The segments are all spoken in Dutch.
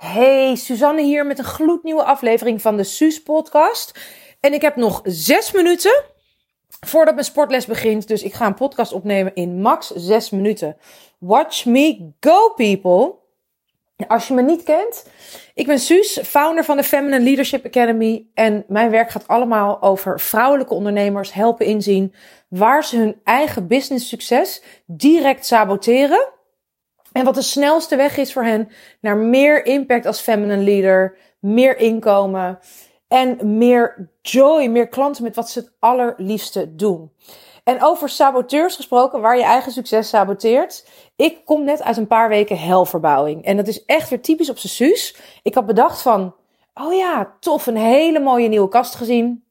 Hey, Suzanne hier met een gloednieuwe aflevering van de Suus podcast. En ik heb nog zes minuten voordat mijn sportles begint. Dus ik ga een podcast opnemen in max zes minuten. Watch me go, people. Als je me niet kent, ik ben Suus, founder van de Feminine Leadership Academy. En mijn werk gaat allemaal over vrouwelijke ondernemers helpen inzien waar ze hun eigen business succes direct saboteren. En wat de snelste weg is voor hen naar meer impact als feminine leader, meer inkomen en meer joy, meer klanten met wat ze het allerliefste doen. En over saboteurs gesproken, waar je eigen succes saboteert. Ik kom net uit een paar weken helverbouwing. En dat is echt weer typisch op zijn suus. Ik had bedacht van, oh ja, tof, een hele mooie nieuwe kast gezien.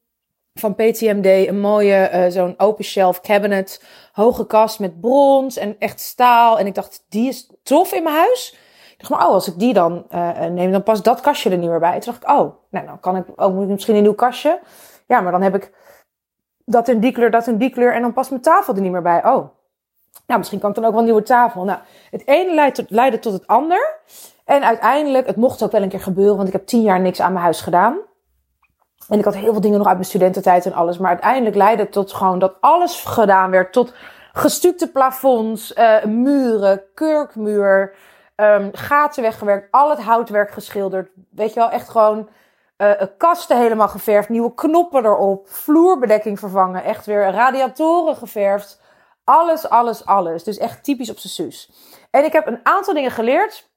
Van PTMD, een mooie, uh, zo'n open shelf cabinet. Hoge kast met brons en echt staal. En ik dacht, die is tof in mijn huis. Ik dacht, maar oh, als ik die dan uh, neem, dan past dat kastje er niet meer bij. Toen dacht ik, oh, nou, dan kan ik ook oh, misschien een nieuw kastje. Ja, maar dan heb ik dat in die kleur, dat in die kleur. En dan past mijn tafel er niet meer bij. Oh, nou, misschien kan ik dan ook wel een nieuwe tafel. Nou, het ene leidde tot, leidde tot het ander. En uiteindelijk, het mocht ook wel een keer gebeuren, want ik heb tien jaar niks aan mijn huis gedaan. En ik had heel veel dingen nog uit mijn studententijd en alles. Maar uiteindelijk leidde het tot gewoon dat alles gedaan werd. Tot gestukte plafonds, uh, muren, kurkmuur, um, gaten weggewerkt, al het houtwerk geschilderd. Weet je wel, echt gewoon uh, kasten helemaal geverfd, nieuwe knoppen erop, vloerbedekking vervangen, echt weer radiatoren geverfd. Alles, alles, alles. Dus echt typisch op zijn zus. En ik heb een aantal dingen geleerd.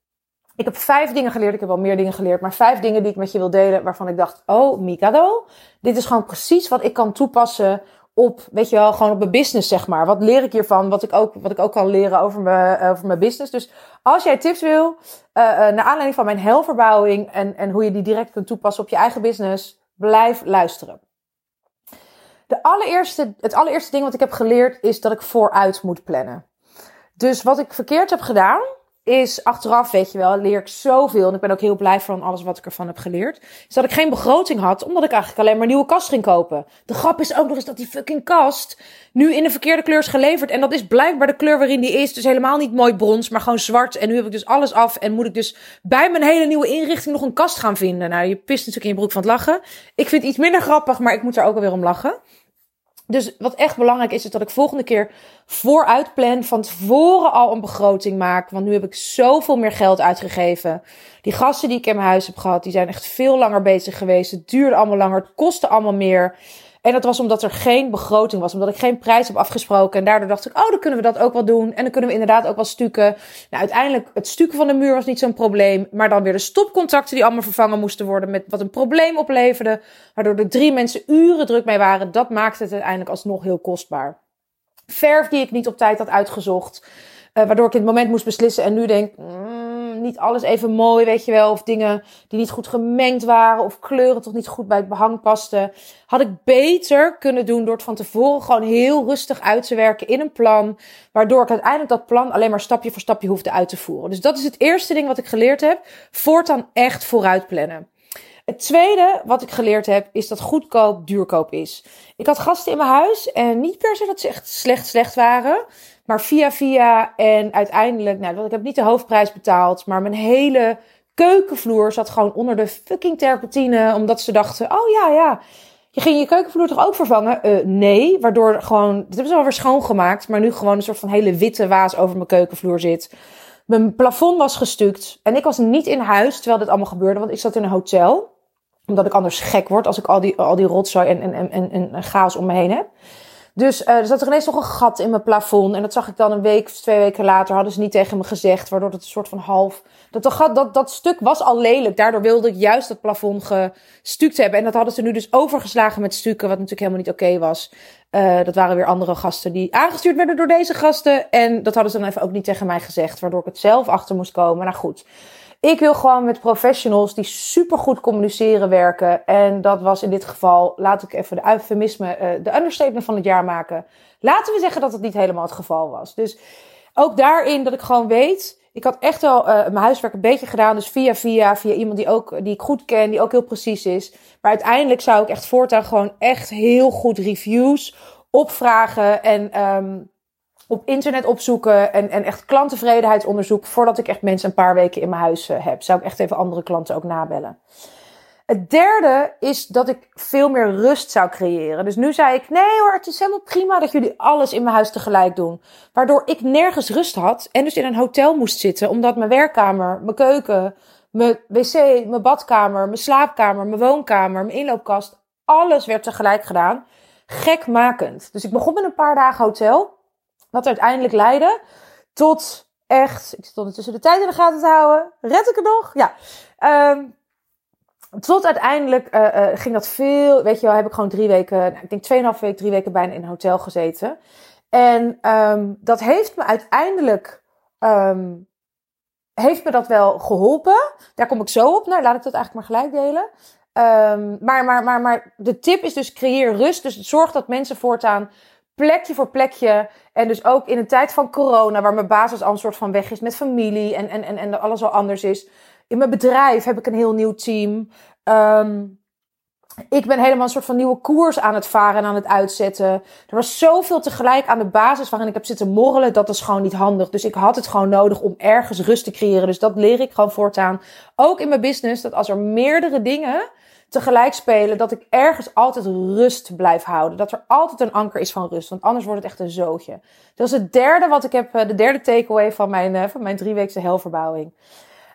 Ik heb vijf dingen geleerd. Ik heb wel meer dingen geleerd. Maar vijf dingen die ik met je wil delen. Waarvan ik dacht, oh, Mikado. Dit is gewoon precies wat ik kan toepassen op, weet je wel, gewoon op mijn business, zeg maar. Wat leer ik hiervan? Wat ik ook, wat ik ook kan leren over mijn, over mijn business. Dus als jij tips wil, uh, uh, naar aanleiding van mijn helverbouwing en, en hoe je die direct kunt toepassen op je eigen business, blijf luisteren. De allereerste, het allereerste ding wat ik heb geleerd is dat ik vooruit moet plannen. Dus wat ik verkeerd heb gedaan, is achteraf, weet je wel, leer ik zoveel. En ik ben ook heel blij van alles wat ik ervan heb geleerd. Is dat ik geen begroting had, omdat ik eigenlijk alleen maar nieuwe kast ging kopen. De grap is ook nog eens dat die fucking kast nu in de verkeerde kleur is geleverd. En dat is blijkbaar de kleur waarin die is. Dus helemaal niet mooi brons, maar gewoon zwart. En nu heb ik dus alles af. En moet ik dus bij mijn hele nieuwe inrichting nog een kast gaan vinden. Nou, je pist natuurlijk in je broek van het lachen. Ik vind het iets minder grappig, maar ik moet er ook alweer om lachen. Dus wat echt belangrijk is, is dat ik volgende keer vooruit plan, van tevoren al een begroting maak. Want nu heb ik zoveel meer geld uitgegeven. Die gasten die ik in mijn huis heb gehad, die zijn echt veel langer bezig geweest. Het duurde allemaal langer, het kostte allemaal meer. En dat was omdat er geen begroting was, omdat ik geen prijs heb afgesproken. En daardoor dacht ik, oh, dan kunnen we dat ook wel doen. En dan kunnen we inderdaad ook wel stukken. Nou, uiteindelijk, het stukken van de muur was niet zo'n probleem. Maar dan weer de stopcontacten die allemaal vervangen moesten worden. Met wat een probleem opleverde. Waardoor er drie mensen uren druk mee waren. Dat maakte het uiteindelijk alsnog heel kostbaar. Verf die ik niet op tijd had uitgezocht. Uh, waardoor ik in het moment moest beslissen. En nu denk, mm, niet alles even mooi, weet je wel. Of dingen die niet goed gemengd waren. Of kleuren toch niet goed bij het behang pasten. Had ik beter kunnen doen door het van tevoren gewoon heel rustig uit te werken in een plan. Waardoor ik uiteindelijk dat plan alleen maar stapje voor stapje hoefde uit te voeren. Dus dat is het eerste ding wat ik geleerd heb. Voortaan echt vooruit plannen. Het tweede wat ik geleerd heb, is dat goedkoop duurkoop is. Ik had gasten in mijn huis en niet per se dat ze echt slecht slecht waren. Maar via via en uiteindelijk, nou, ik heb niet de hoofdprijs betaald, maar mijn hele keukenvloer zat gewoon onder de fucking terpentine. Omdat ze dachten, oh ja, ja, je ging je keukenvloer toch ook vervangen? Uh, nee, waardoor gewoon, dat hebben ze alweer schoongemaakt, maar nu gewoon een soort van hele witte waas over mijn keukenvloer zit. Mijn plafond was gestuukt en ik was niet in huis terwijl dit allemaal gebeurde, want ik zat in een hotel omdat ik anders gek word als ik al die, al die rotzooi en, en, en, en chaos om me heen heb. Dus uh, er zat er ineens nog een gat in mijn plafond. En dat zag ik dan een week of twee weken later. Hadden ze niet tegen me gezegd. Waardoor het een soort van half. Dat, dat, dat stuk was al lelijk. Daardoor wilde ik juist dat plafond gestuukt hebben. En dat hadden ze nu dus overgeslagen met stukken. Wat natuurlijk helemaal niet oké was. Uh, dat waren weer andere gasten die aangestuurd werden door deze gasten. En dat hadden ze dan even ook niet tegen mij gezegd. Waardoor ik het zelf achter moest komen. Nou goed. Ik wil gewoon met professionals die supergoed communiceren werken. En dat was in dit geval, laat ik even de eufemisme, uh, de understatement van het jaar maken. Laten we zeggen dat het niet helemaal het geval was. Dus ook daarin dat ik gewoon weet, ik had echt wel uh, mijn huiswerk een beetje gedaan. Dus via via, via iemand die, ook, die ik goed ken, die ook heel precies is. Maar uiteindelijk zou ik echt voortaan gewoon echt heel goed reviews opvragen. En um, op internet opzoeken en, en echt klanttevredenheidsonderzoek voordat ik echt mensen een paar weken in mijn huis uh, heb. Zou ik echt even andere klanten ook nabellen. Het derde is dat ik veel meer rust zou creëren. Dus nu zei ik, nee hoor, het is helemaal prima dat jullie alles in mijn huis tegelijk doen. Waardoor ik nergens rust had en dus in een hotel moest zitten, omdat mijn werkkamer, mijn keuken, mijn wc, mijn badkamer, mijn slaapkamer, mijn woonkamer, mijn inloopkast, alles werd tegelijk gedaan. Gekmakend. Dus ik begon met een paar dagen hotel. Wat uiteindelijk leidde tot echt. Ik stond tussen de tijd in de gaten te houden. Red ik het nog? Ja. Um, tot uiteindelijk uh, uh, ging dat veel. Weet je wel, heb ik gewoon drie weken. Nou, ik denk tweeënhalf week, drie weken bijna in een hotel gezeten. En um, dat heeft me uiteindelijk. Um, heeft me dat wel geholpen. Daar kom ik zo op. Nou, laat ik dat eigenlijk maar gelijk delen. Maar, maar, maar, maar de tip is dus creëer rust. Dus zorg dat mensen voortaan plekje voor plekje. En dus ook in een tijd van corona, waar mijn basis al een soort van weg is met familie en, en, en, en alles al anders is. In mijn bedrijf heb ik een heel nieuw team. Um, ik ben helemaal een soort van nieuwe koers aan het varen en aan het uitzetten. Er was zoveel tegelijk aan de basis waarin ik heb zitten morrelen. Dat is gewoon niet handig. Dus ik had het gewoon nodig om ergens rust te creëren. Dus dat leer ik gewoon voortaan. Ook in mijn business. Dat als er meerdere dingen tegelijk spelen, dat ik ergens altijd rust blijf houden. Dat er altijd een anker is van rust, want anders wordt het echt een zootje. Dat is het derde wat ik heb, eh, de derde takeaway van mijn, eh, van mijn drieweekse helverbouwing.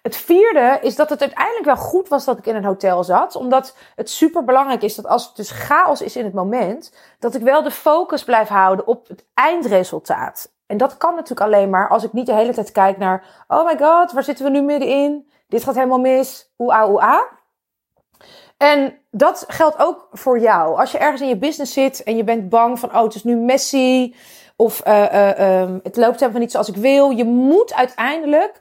Het vierde is dat het uiteindelijk wel goed was dat ik in een hotel zat. Omdat het super belangrijk is dat als het dus chaos is in het moment, dat ik wel de focus blijf houden op het eindresultaat. En dat kan natuurlijk alleen maar als ik niet de hele tijd kijk naar, oh my god, waar zitten we nu middenin? Dit gaat helemaal mis. Oeh, oeh, ah. En dat geldt ook voor jou. Als je ergens in je business zit en je bent bang van, oh, het is nu messy. Of uh, uh, um, het loopt helemaal niet zoals ik wil. Je moet uiteindelijk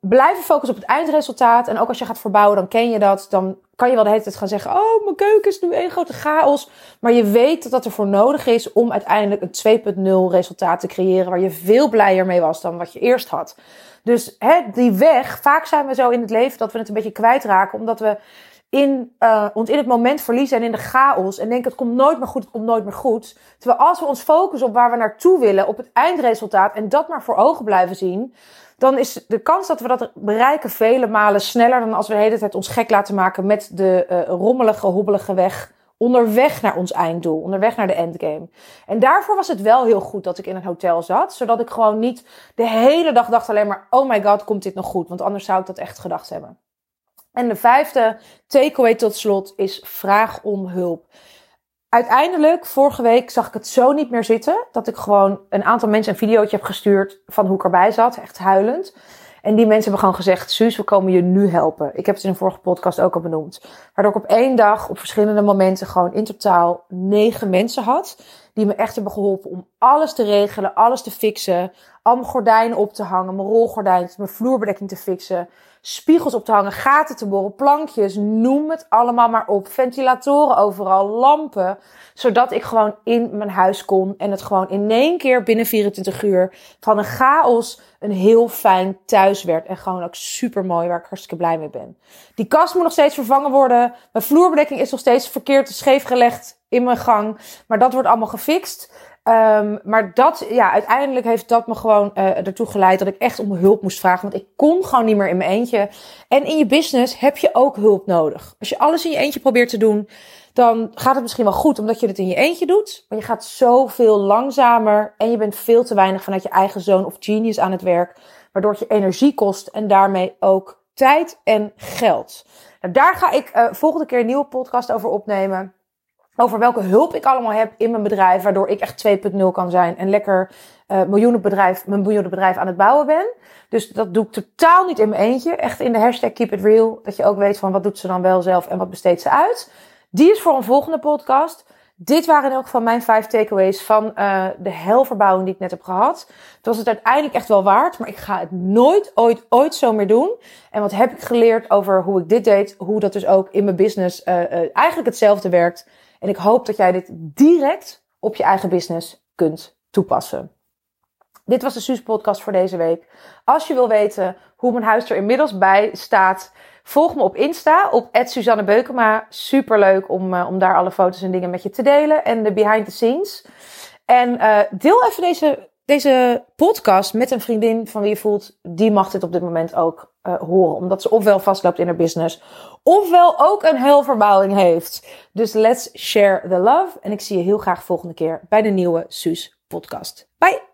blijven focussen op het eindresultaat. En ook als je gaat verbouwen, dan ken je dat. Dan kan je wel de hele tijd gaan zeggen, oh, mijn keuken is nu één grote chaos. Maar je weet dat dat ervoor nodig is om uiteindelijk een 2.0 resultaat te creëren. Waar je veel blijer mee was dan wat je eerst had. Dus hè, die weg, vaak zijn we zo in het leven dat we het een beetje kwijtraken. Omdat we in, uh, ons in het moment verliezen en in de chaos. En denken het komt nooit meer goed, het komt nooit meer goed. Terwijl als we ons focussen op waar we naartoe willen, op het eindresultaat en dat maar voor ogen blijven zien, dan is de kans dat we dat bereiken vele malen sneller dan als we de hele tijd ons gek laten maken met de uh, rommelige, hobbelige weg onderweg naar ons einddoel, onderweg naar de endgame. En daarvoor was het wel heel goed dat ik in een hotel zat, zodat ik gewoon niet de hele dag dacht alleen maar, oh my god, komt dit nog goed? Want anders zou ik dat echt gedacht hebben. En de vijfde takeaway tot slot is vraag om hulp. Uiteindelijk, vorige week zag ik het zo niet meer zitten. Dat ik gewoon een aantal mensen een videootje heb gestuurd van hoe ik erbij zat. Echt huilend. En die mensen hebben gewoon gezegd, Suus, we komen je nu helpen. Ik heb het in een vorige podcast ook al benoemd. Waardoor ik op één dag, op verschillende momenten, gewoon in totaal negen mensen had. Die me echt hebben geholpen om alles te regelen, alles te fixen. Al mijn gordijnen op te hangen, mijn rolgordijntjes, mijn vloerbedekking te fixen spiegels op te hangen, gaten te boren, plankjes, noem het allemaal maar op. Ventilatoren overal, lampen. Zodat ik gewoon in mijn huis kon en het gewoon in één keer binnen 24 uur van een chaos een heel fijn thuis werd. En gewoon ook super mooi, waar ik hartstikke blij mee ben. Die kast moet nog steeds vervangen worden. Mijn vloerbedekking is nog steeds verkeerd scheef gelegd in mijn gang. Maar dat wordt allemaal gefixt. Um, maar dat, ja, uiteindelijk heeft dat me gewoon uh, ertoe geleid dat ik echt om hulp moest vragen. Want ik kon gewoon niet meer in mijn eentje. En in je business heb je ook hulp nodig. Als je alles in je eentje probeert te doen, dan gaat het misschien wel goed omdat je het in je eentje doet. Maar je gaat zoveel langzamer en je bent veel te weinig vanuit je eigen zoon of genius aan het werk. Waardoor het je energie kost en daarmee ook tijd en geld. Nou, daar ga ik uh, volgende keer een nieuwe podcast over opnemen over welke hulp ik allemaal heb in mijn bedrijf, waardoor ik echt 2.0 kan zijn en lekker uh, miljoenenbedrijf, mijn miljoenenbedrijf aan het bouwen ben. Dus dat doe ik totaal niet in mijn eentje. Echt in de hashtag keep it real, dat je ook weet van wat doet ze dan wel zelf en wat besteedt ze uit. Die is voor een volgende podcast. Dit waren in elk geval mijn vijf takeaways van uh, de helverbouwing die ik net heb gehad. Het was het uiteindelijk echt wel waard, maar ik ga het nooit, ooit, ooit zo meer doen. En wat heb ik geleerd over hoe ik dit deed, hoe dat dus ook in mijn business uh, uh, eigenlijk hetzelfde werkt. En ik hoop dat jij dit direct op je eigen business kunt toepassen. Dit was de Suus podcast voor deze week. Als je wil weten hoe mijn huis er inmiddels bij staat, volg me op Insta op Suzanne Beukema. Super leuk om, uh, om daar alle foto's en dingen met je te delen en de behind the scenes. En uh, deel even deze deze podcast met een vriendin van wie je voelt, die mag dit op dit moment ook uh, horen. Omdat ze ofwel vastloopt in haar business, ofwel ook een huilverbouwing heeft. Dus let's share the love. En ik zie je heel graag volgende keer bij de nieuwe Suus podcast. Bye!